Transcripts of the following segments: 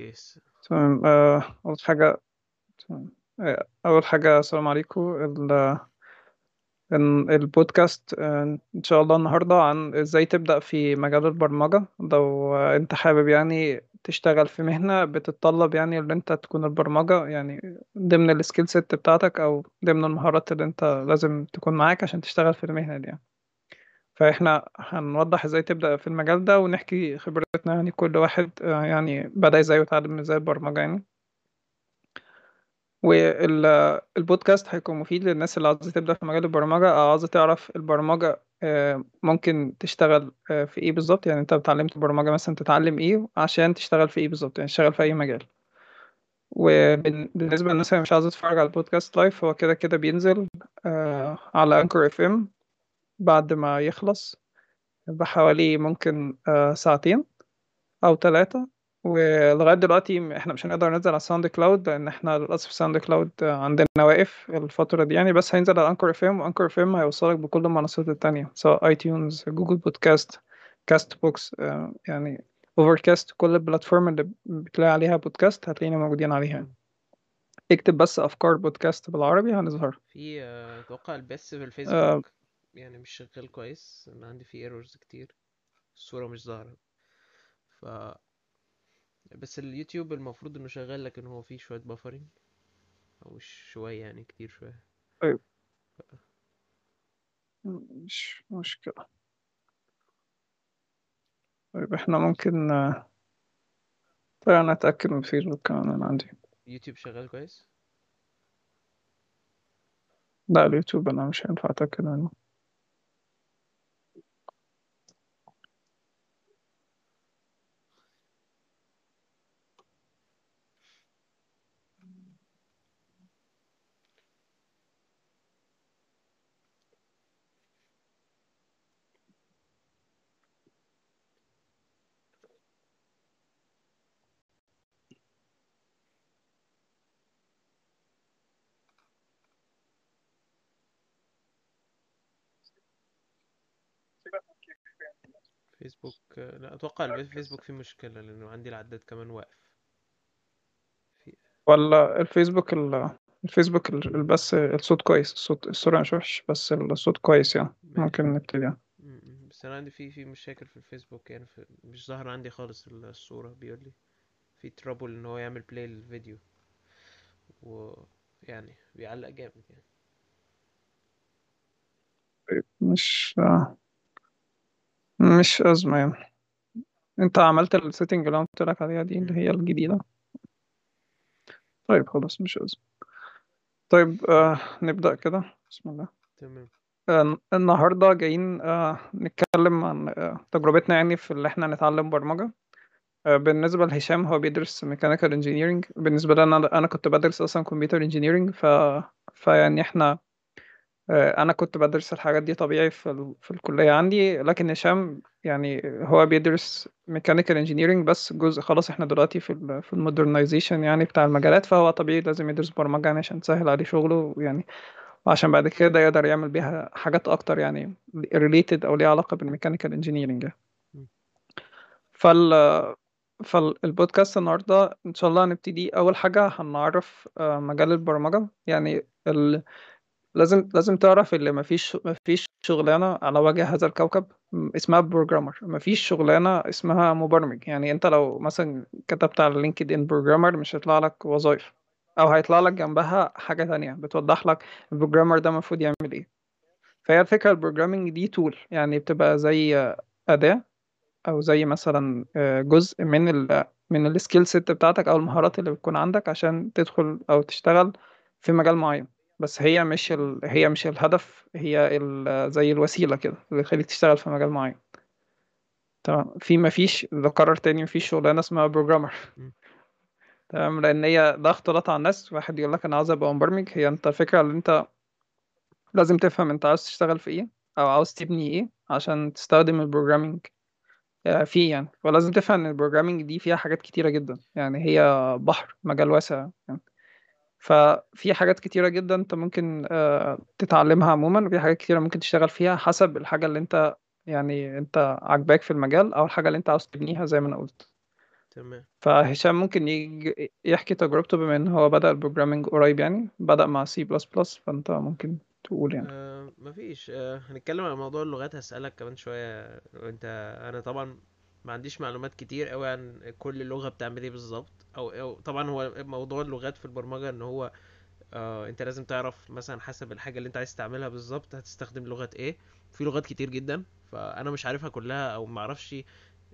كيس تمام أول حاجة أول حاجة السلام عليكم ال- ال- البودكاست إن شاء الله النهاردة عن إزاي تبدأ في مجال البرمجة لو أنت حابب يعني تشتغل في مهنة بتتطلب يعني إن أنت تكون البرمجة يعني ضمن ال skill set بتاعتك أو ضمن المهارات اللي أنت لازم تكون معاك عشان تشتغل في المهنة دي يعني. فإحنا هنوضح إزاي تبدأ في المجال ده ونحكي خبرتنا يعني كل واحد آه، يعني بدأ إزاي وتعلم إزاي البرمجة يعني. والبودكاست هيكون مفيد للناس اللي عاوزة تبدأ في مجال البرمجة أو عاوزة تعرف البرمجة آه، ممكن تشتغل آه، في إيه بالظبط. يعني أنت اتعلمت برمجة مثلا تتعلم إيه عشان تشتغل في إيه بالظبط. يعني تشتغل في أي مجال. وبالنسبة للناس اللي مش عاوزة تتفرج على البودكاست live هو كده كده بينزل على Anchor FM بعد ما يخلص بحوالي ممكن آه، ساعتين أو ثلاثة ولغاية دلوقتي إحنا مش هنقدر ننزل على SoundCloud لأن إحنا للأسف SoundCloud عندنا واقف الفترة دي يعني. بس هينزل على Anchor FM و Anchor FM هيوصلك بكل المنصات التانية سواء iTunes Google Podcasts Castbox يعني Overcast كل ال platform اللي بتلاقي عليها بودكاست هتلاقينا موجودين عليها. اكتب بس أفكار بودكاست بالعربي هنظهر. في آه، أتوقع البث في آه، الفيسبوك يعني مش شغال كويس أنا عندي فيه errors كتير الصورة مش ظاهرة. ف بس اليوتيوب المفروض إنه شغال لكن هو فيه شوية buffering أو مش شوية يعني كتير شوية. طيب. مش مشكلة. طيب إحنا ممكن طيب أنا أتأكد من فيسبوك كمان أنا عندي. يوتيوب شغال كويس؟ لا اليوتيوب أنا مش هينفع أتأكد منه. فيسبوك آه، لا أتوقع الفيسبوك فيه مشكلة لأنه عندي العداد كمان واقف. في ولا الفيسبوك ال... الفيسبوك ال- بس الصوت كويس الصوت الصورة مش وحش بس الصوت كويس يعني. ممكن نبتدي يعني. بس أنا عندي في في مشاكل في الفيسبوك يعني في مش ظاهر عندي خالص الصورة بيقول لي في trouble إن هو يعمل play للفيديو ويعني بيعلق جامد يعني. مش مش أزمة يعني. أنت عملت ال setting اللي أنا قلت لك عليها دي اللي. هي الجديدة. طيب خلاص مش أزمة. طيب آه نبدأ كده. بسم الله. تمام. آه النهاردة جايين آه نتكلم عن آه تجربتنا يعني في اللي إحنا نتعلم برمجة. آه بالنسبة لهشام هو بيدرس mechanical engineering بالنسبة لي أنا أنا كنت بدرس أصلا computer engineering ف فيعني إحنا أنا كنت بدرس الحاجات دي طبيعي في ال... في الكلية عندي لكن هشام يعني هو بيدرس mechanical engineering بس جزء خلاص إحنا دلوقتي في ال... في ال modernization يعني بتاع المجالات فهو طبيعي لازم يدرس برمجة يعني عشان تسهل عليه شغله يعني وعشان بعد كده يقدر يعمل بيها حاجات أكتر يعني related أو ليها علاقة بال mechanical engineering م. فال فالبودكاست النهارده إن شاء الله هنبتدي أول حاجة هنعرف آه، مجال البرمجة يعني لازم لازم تعرف اللي مفيش مفيش شغلانة على وجه هذا الكوكب اسمها programmer مفيش شغلانة اسمها مبرمج. يعني انت لو مثلا كتبت على LinkedIn programmer مش هيطلع لك وظائف. أو هيطلع لك جنبها حاجة تانية. بتوضح لك ال programmer ده المفروض يعمل إيه. فهي الفكرة ال programming دي tool يعني بتبقى زي أداة أو زي مثلا آه، جزء من ال من ال skill set بتاعتك أو المهارات اللي بتكون عندك عشان تدخل أو تشتغل في مجال معين. بس هي مش ال... هي مش الهدف هي ال... زي الوسيلة كده اللي تخليك تشتغل في مجال معين. تمام؟ في ما فيش بكرر تاني مفيش شغلانة اسمها programmer. تمام؟ لأن هي ده اختلاط على الناس. واحد يقول لك أنا عاوز أبقى مبرمج. هي أنت الفكرة اللي أنت لازم تفهم أنت عاوز تشتغل في إيه أو عاوز تبني إيه عشان تستخدم ال programming آه، في يعني. ولازم تفهم إن ال programming دي فيها حاجات كتيرة جدا. يعني هي بحر مجال واسع يعني. ففي حاجات كتيرة جدا أنت ممكن آه، تتعلمها عموما وفي حاجات كتيرة ممكن تشتغل فيها حسب الحاجة اللي أنت يعني أنت عاجباك في المجال أو الحاجة اللي أنت عاوز تبنيها زي ما أنا قلت. تمام. فهشام ممكن يجي يحكي تجربته بما إن هو بدأ ال programming قريب يعني بدأ مع سي بلس بلس فأنت ممكن تقول يعني. آه مفيش. آه هنتكلم عن موضوع اللغات هسألك كمان شوية. وانت أنا طبعا ما عنديش معلومات كتير قوي عن كل لغة بتعمل إيه بالظبط أو, أو طبعا هو موضوع اللغات في البرمجة إن هو آه أنت لازم تعرف مثلا حسب الحاجة اللي أنت عايز تعملها بالظبط هتستخدم لغة إيه. في لغات كتير جدا فأنا مش عارفها كلها أو ما أعرفش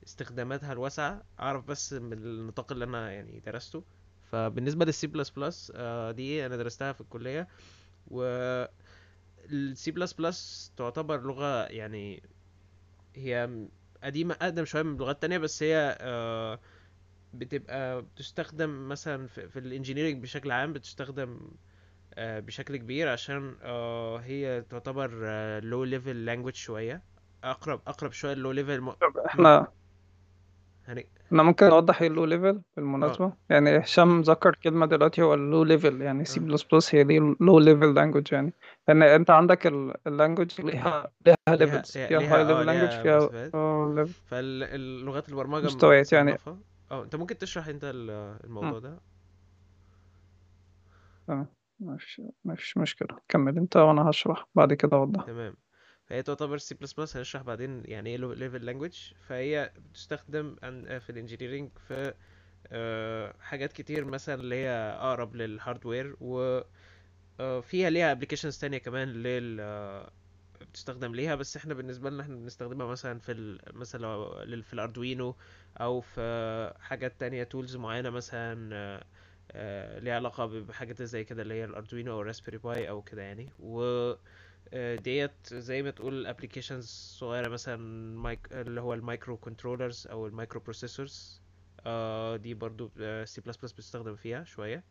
استخداماتها الواسعة أعرف بس من النطاق اللي أنا يعني درسته. فبالنسبة للسي بلس بلس دي أنا درستها في الكلية. و السي بلس بلس تعتبر لغة يعني هي قديمة أقدم شوية من لغات تانية بس هي آه، بتبقى بتستخدم مثلا في, في بشكل عام بتستخدم آه، بشكل كبير عشان آه، هي تعتبر low level language شوية أقرب أقرب شوية low level م... إحنا هني... إحنا ممكن نوضح إيه ال low level آه. بالمناسبة يعني هشام ذكر كلمة دلوقتي هو ال low level يعني C آه plus plus هي دي low level language يعني. لأن أنت عندك ال language ليها ليها levels فيها high آه level language فيها آه، level- فاللغات البرمجة مستويات يعني. آه أنت ممكن تشرح أنت ال- الموضوع مم. ده؟ تمام. مفيش مفيش مشكلة. كمل أنت وأنا هشرح. بعد كده أوضح. تمام. فهي تعتبر سي بلس بلس هنشرح بعدين يعني إيه level language فهي بتستخدم في ال engineering في آه، حاجات كتير مثلا اللي هي أقرب لل hardware وفيها ليها applications تانية كمان لل آه، بتستخدم ليها. بس إحنا بالنسبة لنا إحنا بنستخدمها مثلا في ال... مثلا في ال Arduino أو في حاجات تانية tools معينة مثلا آه، آه، ليها علاقة ب- بحاجات زي كده اللي هي ال Arduino أو ال Raspberry Pi أو كده يعني. و آه، ديت زي ما تقول applications صغيرة مثلا mic- اللي هو ال microcontrollers أو ال microprocessors دي برضو سي بلس بلس بتستخدم فيها شوية.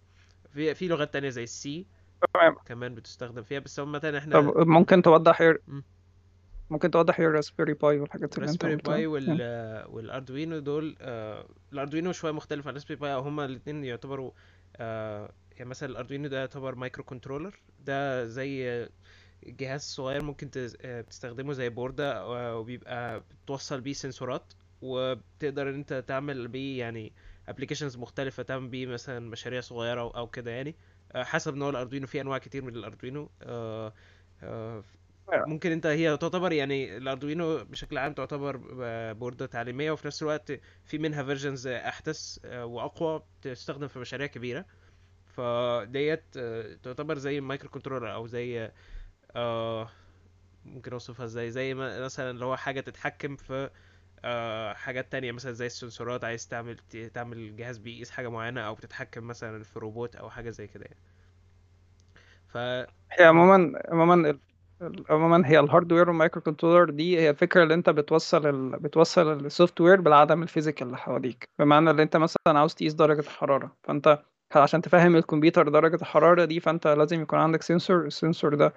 في في لغات تانية زي ال C تمام. كمان بتستخدم فيها بس عامة إحنا طب ممكن توضح مم. ممكن توضح إيه ال Raspberry Pi والحاجات اللي أنت Raspberry Pi وال وال Arduino دول آه ال Arduino شوية مختلف عن Raspberry Pi أو هما الاثنين يعتبروا آه يعني مثلا ال Arduino ده يعتبر microcontroller ده زي جهاز صغير ممكن آه، تستخدمه زي board ة آه، وبيبقى بتوصل بيه sensor ات وبتقدر إن أنت تعمل بيه يعني applications مختلفة تعمل بيه مثلا مشاريع صغيرة أو كده يعني. آه، حسب نوع ال Arduino في أنواع كتير من ال Arduino. ممكن أنت هي تعتبر يعني ال Arduino بشكل عام تعتبر board ة تعليمية وفي نفس الوقت في منها versions أحدث وأقوى تستخدم في مشاريع كبيرة. فديت تعتبر زي ال microcontroller أو زي آه ممكن اوصفها إزاي. زي ما مثلا اللي هو حاجة تتحكم في آه حاجات تانية مثلا زي ال sensor ات عايز تعمل تعمل جهاز بيقيس حاجة معينة أو بتتحكم مثلا في روبوت أو حاجة زي كده يعني. ف هي. عموما عموما عموما هي ال hardware وال microcontroller دي هي الفكرة اللي أنت بتوصل ال... بتوصل ال software بالعالم ال physical اللي حواليك. بمعنى اللي أنت مثلا عاوز تقيس درجة الحرارة. فأنت عشان تفهم الكمبيوتر درجة الحرارة دي فأنت لازم يكون عندك sensor ال sensor ده.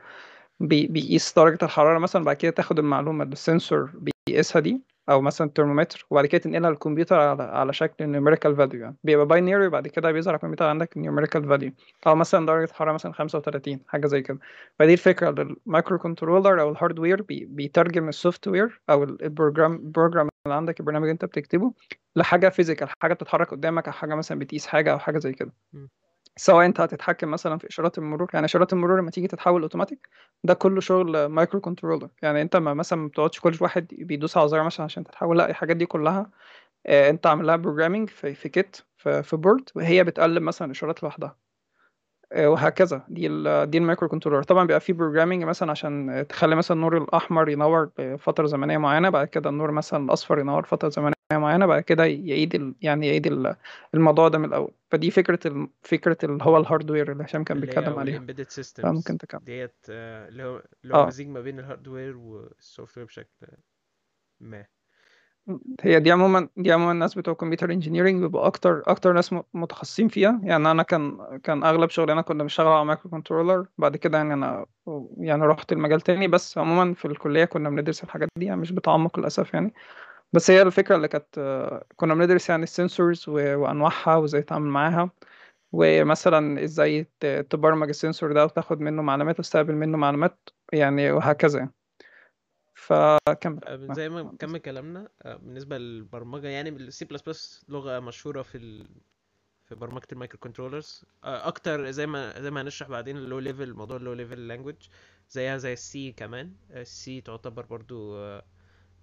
بي... بيقيس درجه الحراره مثلا بعد كده تاخد المعلومة اللي ال sensor بيقيسها دي أو مثلا ترمومتر وبعد كده تنقلها للكمبيوتر على على شكل numerical value يعني. بيبقى binary وبعد كده بيظهر على الكمبيوتر عندك numerical value أو مثلا درجة حرارة مثلا 35 حاجة زي كده. فدي الفكرة ال microcontroller أو ال hardware بي بيترجم ال software أو ال- ال program ال program اللي عندك البرنامج اللي أنت بتكتبه لحاجة physical حاجة بتتحرك قدامك أو حاجة مثلا بتقيس حاجة أو حاجة زي كده. سواء انت هتتحكم مثلا في إشارات المرور يعني إشارات المرور لما تيجي تتحول أوتوماتيك ده كله شغل microcontroller. يعني أنت ما مثلا ما بتقعدش كل واحد بيدوس على زر مثلا عشان تتحول لا الحاجات دي كلها آه، أنت عامل لها programming في في kit في في board وهي بتقلب مثلا إشارات لوحدها. وهكذا. دي ال دي ال microcontroller. طبعا بيبقى فيه programming مثلا عشان تخلي مثلا النور الأحمر ينور فتره زمنية معينة بعد كده النور مثلا الأصفر ينور فتره زمنية معينة بعد كده يعيد ال يعني يعيد ال- الموضوع ده من الأول. فدي فكرة ال فكرة اللي هو ال hardware اللي هشام كان بيتكلم عليها. ال embedded systems تكمل. ديت آه، اللي هو آه. مزيج ما بين ال hardware وال software بشكل ما. هي دي عموما دي عموما الناس بتوع computer engineering بيبقوا أكتر أكتر ناس متخصصين فيها. يعني أنا كان كان أغلب شغلي أنا كنا بنشتغل على microcontroller بعد كده يعني أنا يعني رحت المجال تاني. بس عموما في الكلية كنا بندرس الحاجات دي. يعني مش بتعمق للأسف يعني. بس هي الفكرة اللي كانت كنا بندرس يعني ال sensors وأنواعها وإزاي تتعامل معاها. ومثلا إزاي تبرمج ال sensor ده وتاخد منه معلومات وتستقبل منه معلومات. يعني وهكذا يعني. فكمل. آه، زي ما نكمل كلامنا آه، بالنسبة للبرمجة يعني ال C plus plus لغة مشهورة في ال... في برمجة ال microcontrollers أكتر زي ما زي ما هنشرح بعدين ال low level موضوع ال low level language زيها زي ال C كمان. السي تعتبر برضو آه،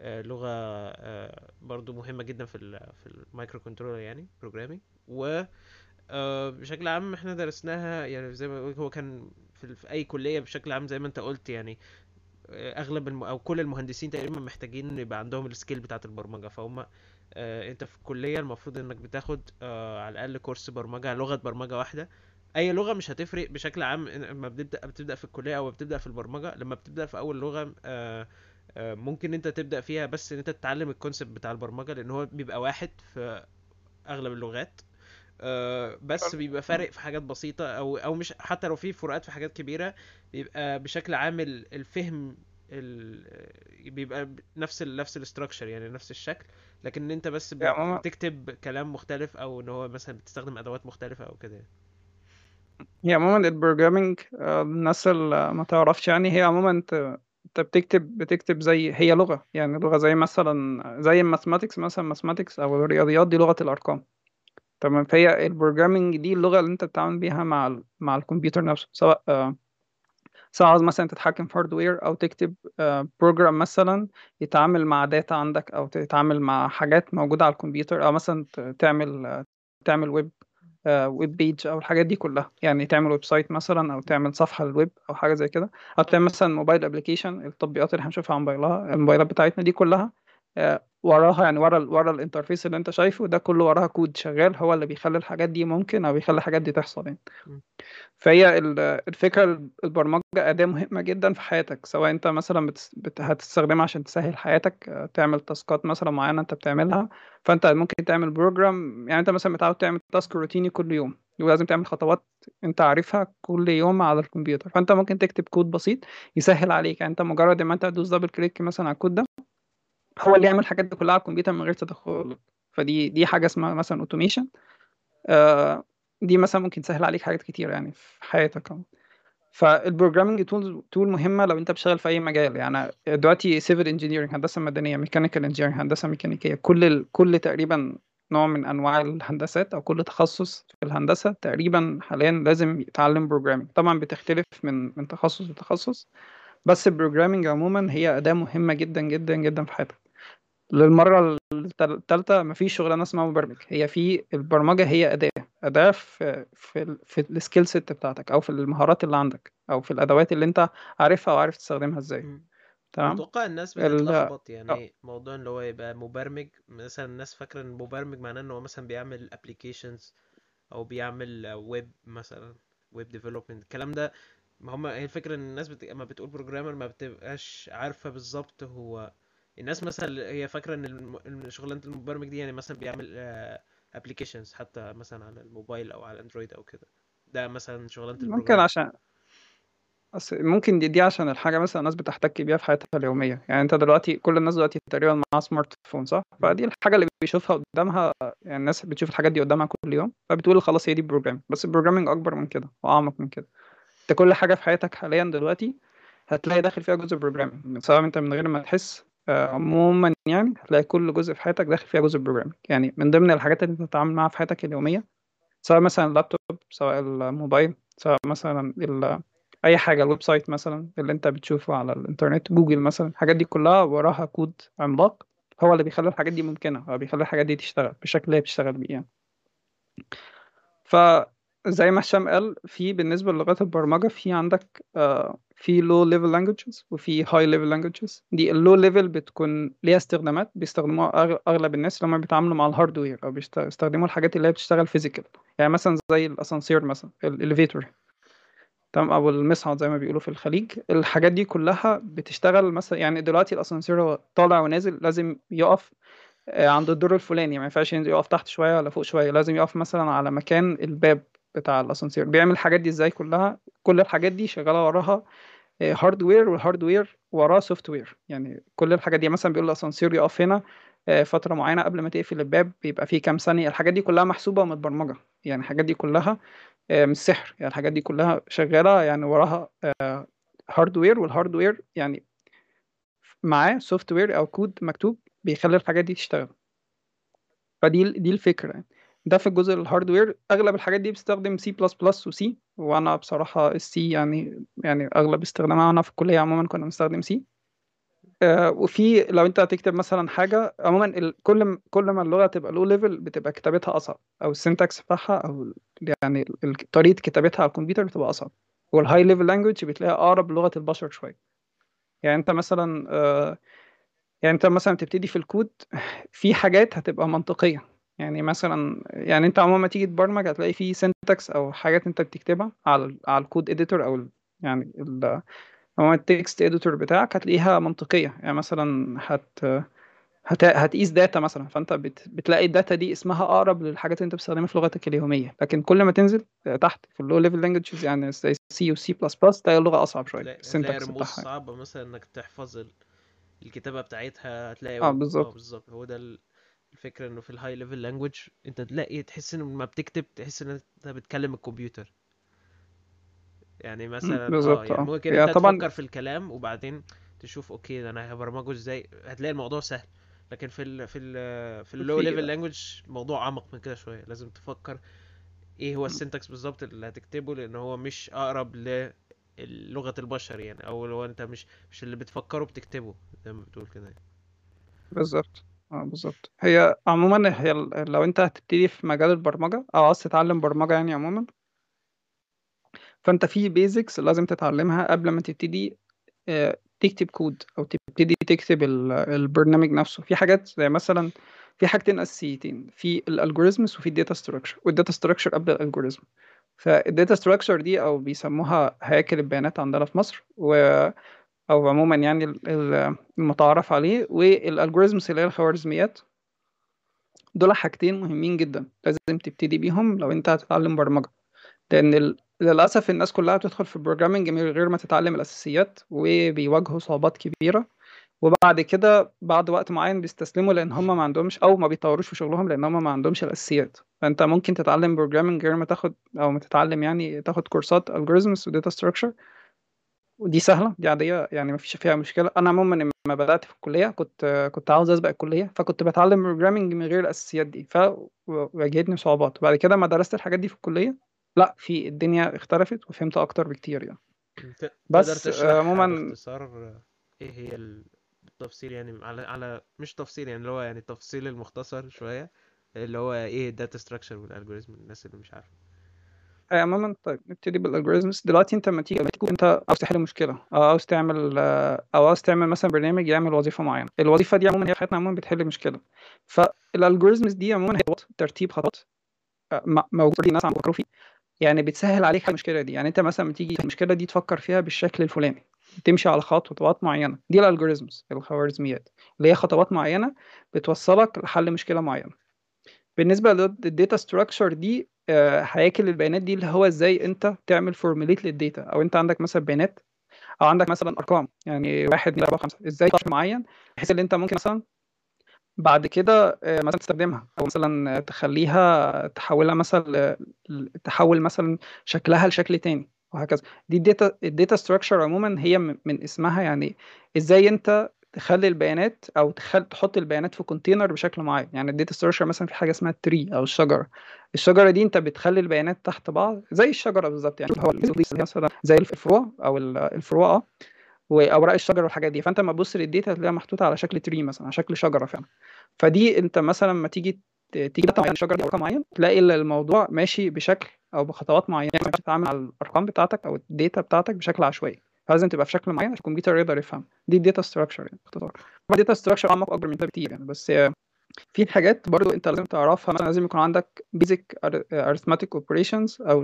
آه، لغة آه، برضو مهمة جدا في ال في ال microcontroller يعني programming و آه، بشكل عام إحنا درسناها يعني زي ما هو كان في, في أي كلية بشكل عام زي ما انت قلت يعني أغلب الم... أو كل المهندسين تقريبا محتاجين إن يبقى عندهم ال skill بتاعة البرمجة. فهم آه، أنت في الكليه المفروض إنك بتاخد آه، على الأقل course برمجة لغة برمجة واحدة. أي لغة مش هتفرق بشكل عام لما بتبدأ بتبدأ في الكلية أو بتبدأ في البرمجة. لما بتبدأ في أول لغة آه، آه، ممكن أنت تبدأ فيها بس إن أنت تتعلم الكونسيبت بتاع البرمجة لأن هو بيبقى واحد في أغلب اللغات. آه، بس بيبقى فارق في حاجات بسيطة أو أو مش حتى لو في فروقات في حاجات كبيرة بيبقى بشكل عام ال- الفهم ال... بيبقى ب- نفس ال... نفس الاستراكشر يعني نفس الشكل لكن أنت بس بت... يعني بتكتب كلام مختلف أو إن هو مثلا بتستخدم أدوات مختلفة أو كده يعني. هي عموما البروجرامينج آه، الناس اللي ما تعرفش يعني هي عموما أنت أنت بتكتب بتكتب زي هي لغة يعني لغة زي مثلا زي ال mathematics مثلا mathematics أو الرياضيات دي لغة الأرقام تمام. فهي ال programming دي اللغة اللي انت بتتعامل بيها مع ال... مع الكمبيوتر نفسه سواء آه، سواء عاوز مثلا تتحكم في hardware أو تكتب program مثلا يتعامل مع data عندك أو تتعامل مع حاجات موجودة على الكمبيوتر أو مثلا تعمل آه، تعمل web web page أو الحاجات دي كلها. يعني تعمل website مثلا أو تعمل صفحة للويب أو حاجة زي كده. أو تعمل مثلا mobile application التطبيقات اللي هنشوفها على موبايلها الموبايلات بتاعتنا دي كلها آه، وراها يعني ورا ورا ال interface اللي انت شايفه ده كله وراها كود شغال هو اللي بيخلي الحاجات دي ممكن أو بيخلي الحاجات دي تحصل يعني. فهي ال- الفكرة البرمجة أداة مهمة جدا في حياتك سواء أنت مثلا. بت... هتستخدمها عشان تسهل حياتك آه، تعمل task ات مثلا معينة أنت بتعملها فأنت ممكن تعمل program يعني أنت مثلا متعود تعمل task روتيني كل يوم ولازم تعمل خطوات أنت عارفها كل يوم على الكمبيوتر فأنت ممكن تكتب كود بسيط يسهل عليك يعني أنت مجرد ما أنت تدوس double click مثلا على الكود ده هو اللي يعمل الحاجات دي كلها على الكمبيوتر من غير تدخل. فدي دي حاجة اسمها مثلا automation آه، دي مثلا ممكن تسهل عليك حاجات كتير يعني في حياتك. أهو. فال programming tool tool مهمة لو انت بتشتغل في أي مجال. يعني دلوقتي civil engineering هندسة مدنية mechanical engineering هندسة ميكانيكيه كل ال... كل تقريبا نوع من أنواع الهندسات أو كل تخصص في الهندسة تقريبا حاليا لازم يتعلم programming طبعا بتختلف من من تخصص لتخصص بس ال programming عموما هي أداة مهمة جدا جدا جدا في حياتك. للمرة الثالثة مفيش شغلانة اسمها مبرمج. هي في البرمجة هي أداة. أداة في في في ال skill set بتاعتك أو في المهارات اللي عندك أو في الأدوات اللي أنت عارفها وعارف تستخدمها إزاي. م. تمام؟ أتوقع الناس ال بتتلخبط آه، يعني موضوع إن هو يبقى مبرمج مثلا الناس فاكرة إن مبرمج معناه إن هو مثلا بيعمل applications أو بيعمل ويب مثلا web development الكلام ده ما هم هي الفكرة إن الناس بت... لما بتقول programmer ما بتبقاش عارفة بالظبط هو الناس مثلا هي فاكرة إن شغلانة المبرمج دي يعني مثلا بيعمل applications حتى مثلا على الموبايل أو على ال Android أو كده. ده مثلا شغلانة ممكن عشان أصل ممكن دي, دي عشان الحاجة مثلا الناس بتحتك بيها في حياتها اليومية. يعني أنت دلوقتي كل الناس دلوقتي تقريبا معاها smartphone صح؟ فدي الحاجة اللي بيشوفها قدامها يعني الناس بتشوف الحاجات دي قدامها كل يوم فبتقول خلاص هي دي programming بس ال programming أكبر من كده وأعمق من كده. أنت كل حاجة في حياتك حاليا دلوقتي هتلاقي داخل فيها جزء programming سواء أنت من غير ما تحس آه، عموما يعني هتلاقي كل جزء في حياتك داخل فيها جزء programming يعني من ضمن الحاجات اللي انت بتتعامل معاها في حياتك اليومية سواء مثلا اللابتوب سواء الموبايل سواء مثلا. أي حاجة ال website مثلا اللي انت بتشوفه على الإنترنت جوجل مثلا الحاجات دي كلها وراها كود عملاق هو اللي بيخلي الحاجات دي ممكنة هو بيخلي الحاجات دي تشتغل بالشكل اللي بتشتغل بيه يعني. فزي ما هشام قال في بالنسبة للغات البرمجة في عندك آه، في low level languages وفي high level languages. دي ال low level بتكون ليها استخدامات بيستخدموها أغلب الناس لما بيتعاملوا مع ال hardware بيست- بيستخدموا الحاجات اللي هي بتشتغل physical يعني مثلا زي الأسانسير مثلا ال elevator تمام؟ أو المصعد زي ما بيقولوا في الخليج. الحاجات دي كلها بتشتغل مثلا يعني دلوقتي الأسانسير هو طالع ونازل لازم يقف آه، عند الدور الفلاني. ما ينفعش يقف تحت شوية ولا فوق شوية. لازم يقف مثلا على مكان الباب. بتاع الأسانسير. بيعمل الحاجات دي إزاي كلها؟ كل الحاجات دي شغالة وراها hardware وال hardware وراه software يعني كل الحاجات دي مثلا بيقول الأسانسير يقف هنا آه، فترة معينة قبل ما تقفل الباب بيبقى فيه كام ثانية. الحاجات دي كلها محسوبة ومتبرمجة. يعني الحاجات دي كلها آه، مش سحر يعني الحاجات دي كلها شغالة يعني وراها hardware وال hardware يعني معاه software أو كود مكتوب بيخلي الحاجات دي تشتغل. فدي دي الفكرة يعني. ده في الجزء ال hardware أغلب الحاجات دي بتستخدم سي بلس بلس وسي وأنا بصراحة ال C يعني يعني أغلب استخدامها أنا في الكلية عموما كنا بنستخدم C آه وفي لو أنت هتكتب مثلا حاجة عموما كل كل ما اللغة تبقى low level بتبقى كتابتها أصعب أو ال syntax بتاعها أو يعني طريقة كتابتها على الكمبيوتر بتبقى أصعب. وال high level language بتلاقيها أقرب لغة البشر شوية. يعني أنت مثلا آه يعني أنت مثلا تبتدي في الكود في حاجات هتبقى منطقية. يعني مثلا يعني أنت عموما ما تيجي تبرمج هتلاقي في syntax أو حاجات أنت بتكتبها على على ال code editor أو ال- يعني ال- هو ال text editor بتاعك هتلاقيها منطقية. يعني مثلا هت هت... هتقيس data مثلا. فأنت بت... بتلاقي ال data دي اسمها أقرب للحاجات اللي أنت بتستخدمها في لغتك اليومية. لكن كل ما تنزل تحت في ال low level languages يعني زي سي وسي بلس بلس تلاقي اللغة أصعب شوية. ال syntax بتاعها. صعبة مثلا إنك تحفظ ال- الكتابة بتاعتها هتلاقي آه آه بالظبط بالظبط. هو ده ال- الفكرة إنه في ال high level language أنت تلاقي تحس ان لما بتكتب تحس إن أنت بتكلم الكمبيوتر. يعني مثلا آه بالظبط يعني آه. ممكن هي أنت طبعا تفكر في الكلام وبعدين تشوف okay ده أنا هبرمجه إزاي؟ هتلاقي الموضوع سهل. لكن في ال في ال في ال low level language الموضوع اعمق من كده شوية. لازم تفكر إيه هو ال syntax بالظبط اللي هتكتبه لأن هو مش أقرب للغة البشر يعني. أو لو أنت مش مش اللي بتفكره بتكتبه زي ما بتقول كده يعني. بالظبط. آه بالظبط. هي عموما هي لو أنت هتبتدي في مجال البرمجة أو عايز تتعلم برمجة يعني عموما فأنت في basics لازم تتعلمها قبل ما تبتدي آه، تكتب كود أو تبتدي تكتب ال- البرنامج نفسه. في حاجات زي مثلا في حاجتين أساسيتين في الالجوريزمز وفي الداتا ستراكشر والداتا ستراكشر قبل الالجوريزم فالداتا ستراكشر دي أو بيسموها هياكل البيانات عندنا في مصر و أو عموما يعني ال- ال- المتعارف عليه وال algorithms اللي هي الخوارزميات دول حاجتين مهمين جدا لازم تبتدي بيهم لو أنت هتتعلم برمجة لأن. للأسف الناس كلها بتدخل في ال programming من غير ما تتعلم الأساسيات وبيواجهوا صعوبات كبيرة وبعد كده بعد وقت معين بيستسلموا لأن هم ما عندهمش أو ما بيطوروش في شغلهم لأن هم ما عندهمش الأساسيات فأنت ممكن تتعلم programming غير ما تاخد أو ما تتعلم يعني تاخد كورسات algorithms و data structure ودي سهلة دي عادية يعني ما فيش فيها مشكلة. أنا عموما لما بدأت في الكلية كنت كنت عاوز أسبق الكلية فكنت بتعلم programming من غير الاساسيات دي فواجهتني صعوبات بعد كده ما درست الحاجات دي في الكلية لا في الدنيا اختلفت وفهمت أكتر بكتير يعني. بس عموما باختصار إيه هي ال- بالتفصيل يعني؟ على على مش تفصيل يعني اللي هو يعني التفصيل المختصر شوية اللي هو إيه ال data structure وال algorithm الناس اللي مش عارفة. آه، عموما طيب نبتدي بال algorithms دلوقتي أنت لما تيجي أنت عاوز تحل مشكلة. أو عاوز تعمل آه، أو عاوز تعمل مثلا برنامج يعمل وظيفة معينة. الوظيفة دي عموما هي في حياتنا عموما بتحل مشكلة. فال algorithms دي عموما هي خطوات- ترتيب خطوات آه، موجود ناس عم بيفكروا فيه يعني بتسهل عليك المشكلة دي. يعني أنت مثلا تيجي المشكلة دي تفكر فيها بالشكل الفلاني. تمشي على خطوات معينة. دي ال algorithms الخوارزميات اللي هي خطوات معينة بتوصلك لحل مشكلة معينة. بالنسبة لل data structure دي آه، هياكل البيانات دي اللي هو إزاي أنت تعمل formulate لل data. أو أنت عندك مثلا بيانات أو عندك مثلا أرقام. يعني واحد اتنين اربعه خمسة. إزاي تعرف معين؟ بحيث إن أنت ممكن مثلا بعد كده آه، مثلا تستخدمها. أو مثلا تخليها تحولها مثلا تحول مثلا شكلها لشكل تاني. وهكذا. دي ال data ال data structure عموما هي من اسمها يعني إزاي أنت تخلي البيانات أو تخل... تحط البيانات في container بشكل معين. يعني ال data structure مثلا في حاجة اسمها ال tree أو الشجره الشجره دي أنت بتخلي البيانات تحت بعض زي الشجره بالظبط. يعني هو مثلا زي الفروع أو ال- الفروع آه واوراق الشجر والحاجات دي. فأنت لما تبص لل data هتلاقيها محطوطة على شكل tree مثلا على شكل شجره فعلا. فدي أنت مثلا لما تيجي تيجي data معينه شجره دي أو رقم معين تلاقي ال- الموضوع ماشي بشكل أو بخطوات معينة. ينفعش تتعامل على الأرقام بتاعتك أو ال data بتاعتك بشكل عشوائي. فلازم تبقى في شكل معين عشان الكمبيوتر يقدر يفهم دي ال data structure يعني باختصار ال data structure اعمق اكبر من كده بكتير يعني بس آه، في حاجات برضو انت لازم تعرفها مثلا لازم يكون عندك basic arithmetic operations أو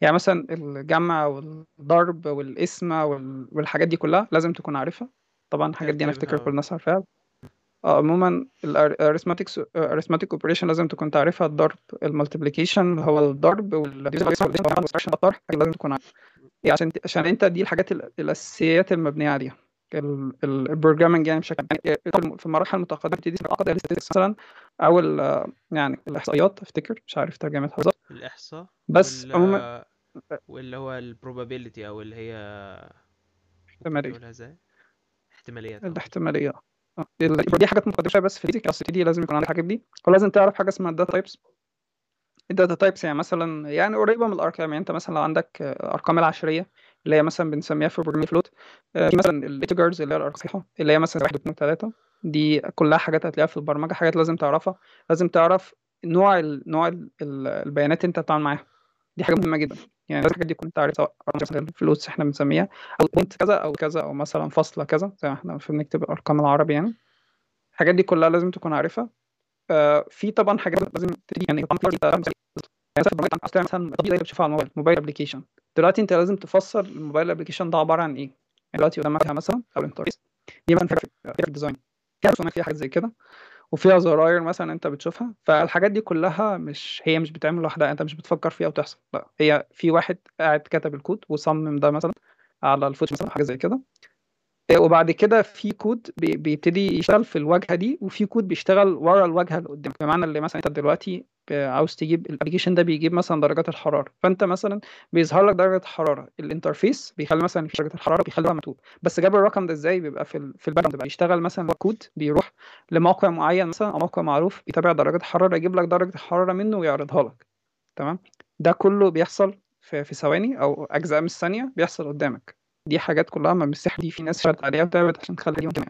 يعني مثلا الجمع والضرب والقسمة وال- والحاجات دي كلها لازم تكون عارفها طبعا الحاجات دي أنا افتكر كل الناس عارفاها آه، عموما الاريثماتيك arithmetic اوبريشن لازم تكون تعرفها الضرب ال multiplication هو الضرب والطرح لازم تكون عارفها يعني عشان عشان أنت دي الحاجات ال- الأساسيات المبنية عليها. ال programming يعني بشكل يعني في المراحل المتقدمه ال statistics مثلا أو يعني الإحصائيات أفتكر. مش عارف ترجمتها بالظبط. الإحصاء بس عموما وال واللي هو ال probability أو اللي هي احتمالية؟ احتماليات آه. الاحتمالية. آه. دي حاجات مقدسه بس في ال physics أصل دي لازم يكون عندك الحاجات دي. ولازم تعرف حاجة اسمها ال data types ال data types يعني مثلا يعني قريبة من الأرقام يعني انت مثلا عندك آه، أرقام العشرية اللي هي مثلا بنسميها في programming float في مثلا ال integers اللي هي الأرقام الصحيحة اللي هي مثلا 1 2 3 دي كلها حاجات هتلاقيها في البرمجة حاجات لازم تعرفها. لازم تعرف نوع ال نوع ال البيانات انت بتتعامل معاها. دي حاجة مهمة جدا. يعني الحاجات دي تكون تعرف سواء ال floats إحنا بنسميها أو point كذا أو كذا أو مثلا فاصلة كذا زي ما إحنا بنكتب الأرقام العربي يعني. الحاجات دي كلها لازم تكون عارفها. آه، في طبعا حاجات لازم تبتدي يعني طبعا يعني مثلا مثلا تطبيق زي اللي بتشوفه على الموبايل mobile application دلوقتي انت لازم تفسر ال mobile application ده عبارة عن إيه؟ يعني دلوقتي قدامك مثلا أو ال interface دي فيها في ال design فيها حاجات زي كده. وفيها زراير مثلا أنت بتشوفها. فالحاجات دي كلها مش هي مش بتعمل لوحدها أنت مش بتفكر فيها وتحصل. لا هي في واحد قاعد كتب الكود وصمم ده مثلا على ال Photoshop مثلا حاجة زي كده. وبعد كده في كود بي- بيبتدي يشتغل في الواجهة دي وفي كود بيشتغل ورا الواجهة اللي قدامك بمعنى اللي مثلا انت دلوقتي ب- عاوز تجيب ال application ده بيجيب مثلا درجات الحرارة. فانت مثلا بيظهر لك درجة الحراره ال interface بيخلي مثلا في درجة الحرارة بيخليها مكتوب. بس جاب الرقم ده إزاي؟ بيبقى في ال في ال background. بيشتغل مثلا كود بيروح لموقع معين مثلا أو موقع معروف يتابع درجات الحرارة يجيب لك درجة الحرارة منه ويعرضها لك. تمام؟ ده كله بيحصل في في ثواني أو أجزاء من الثانية بيحصل قدامك. دي حاجات كلها ما بالسحر دي في ناس شغالة عليها وتعبت عشان تخلي اليوم كمان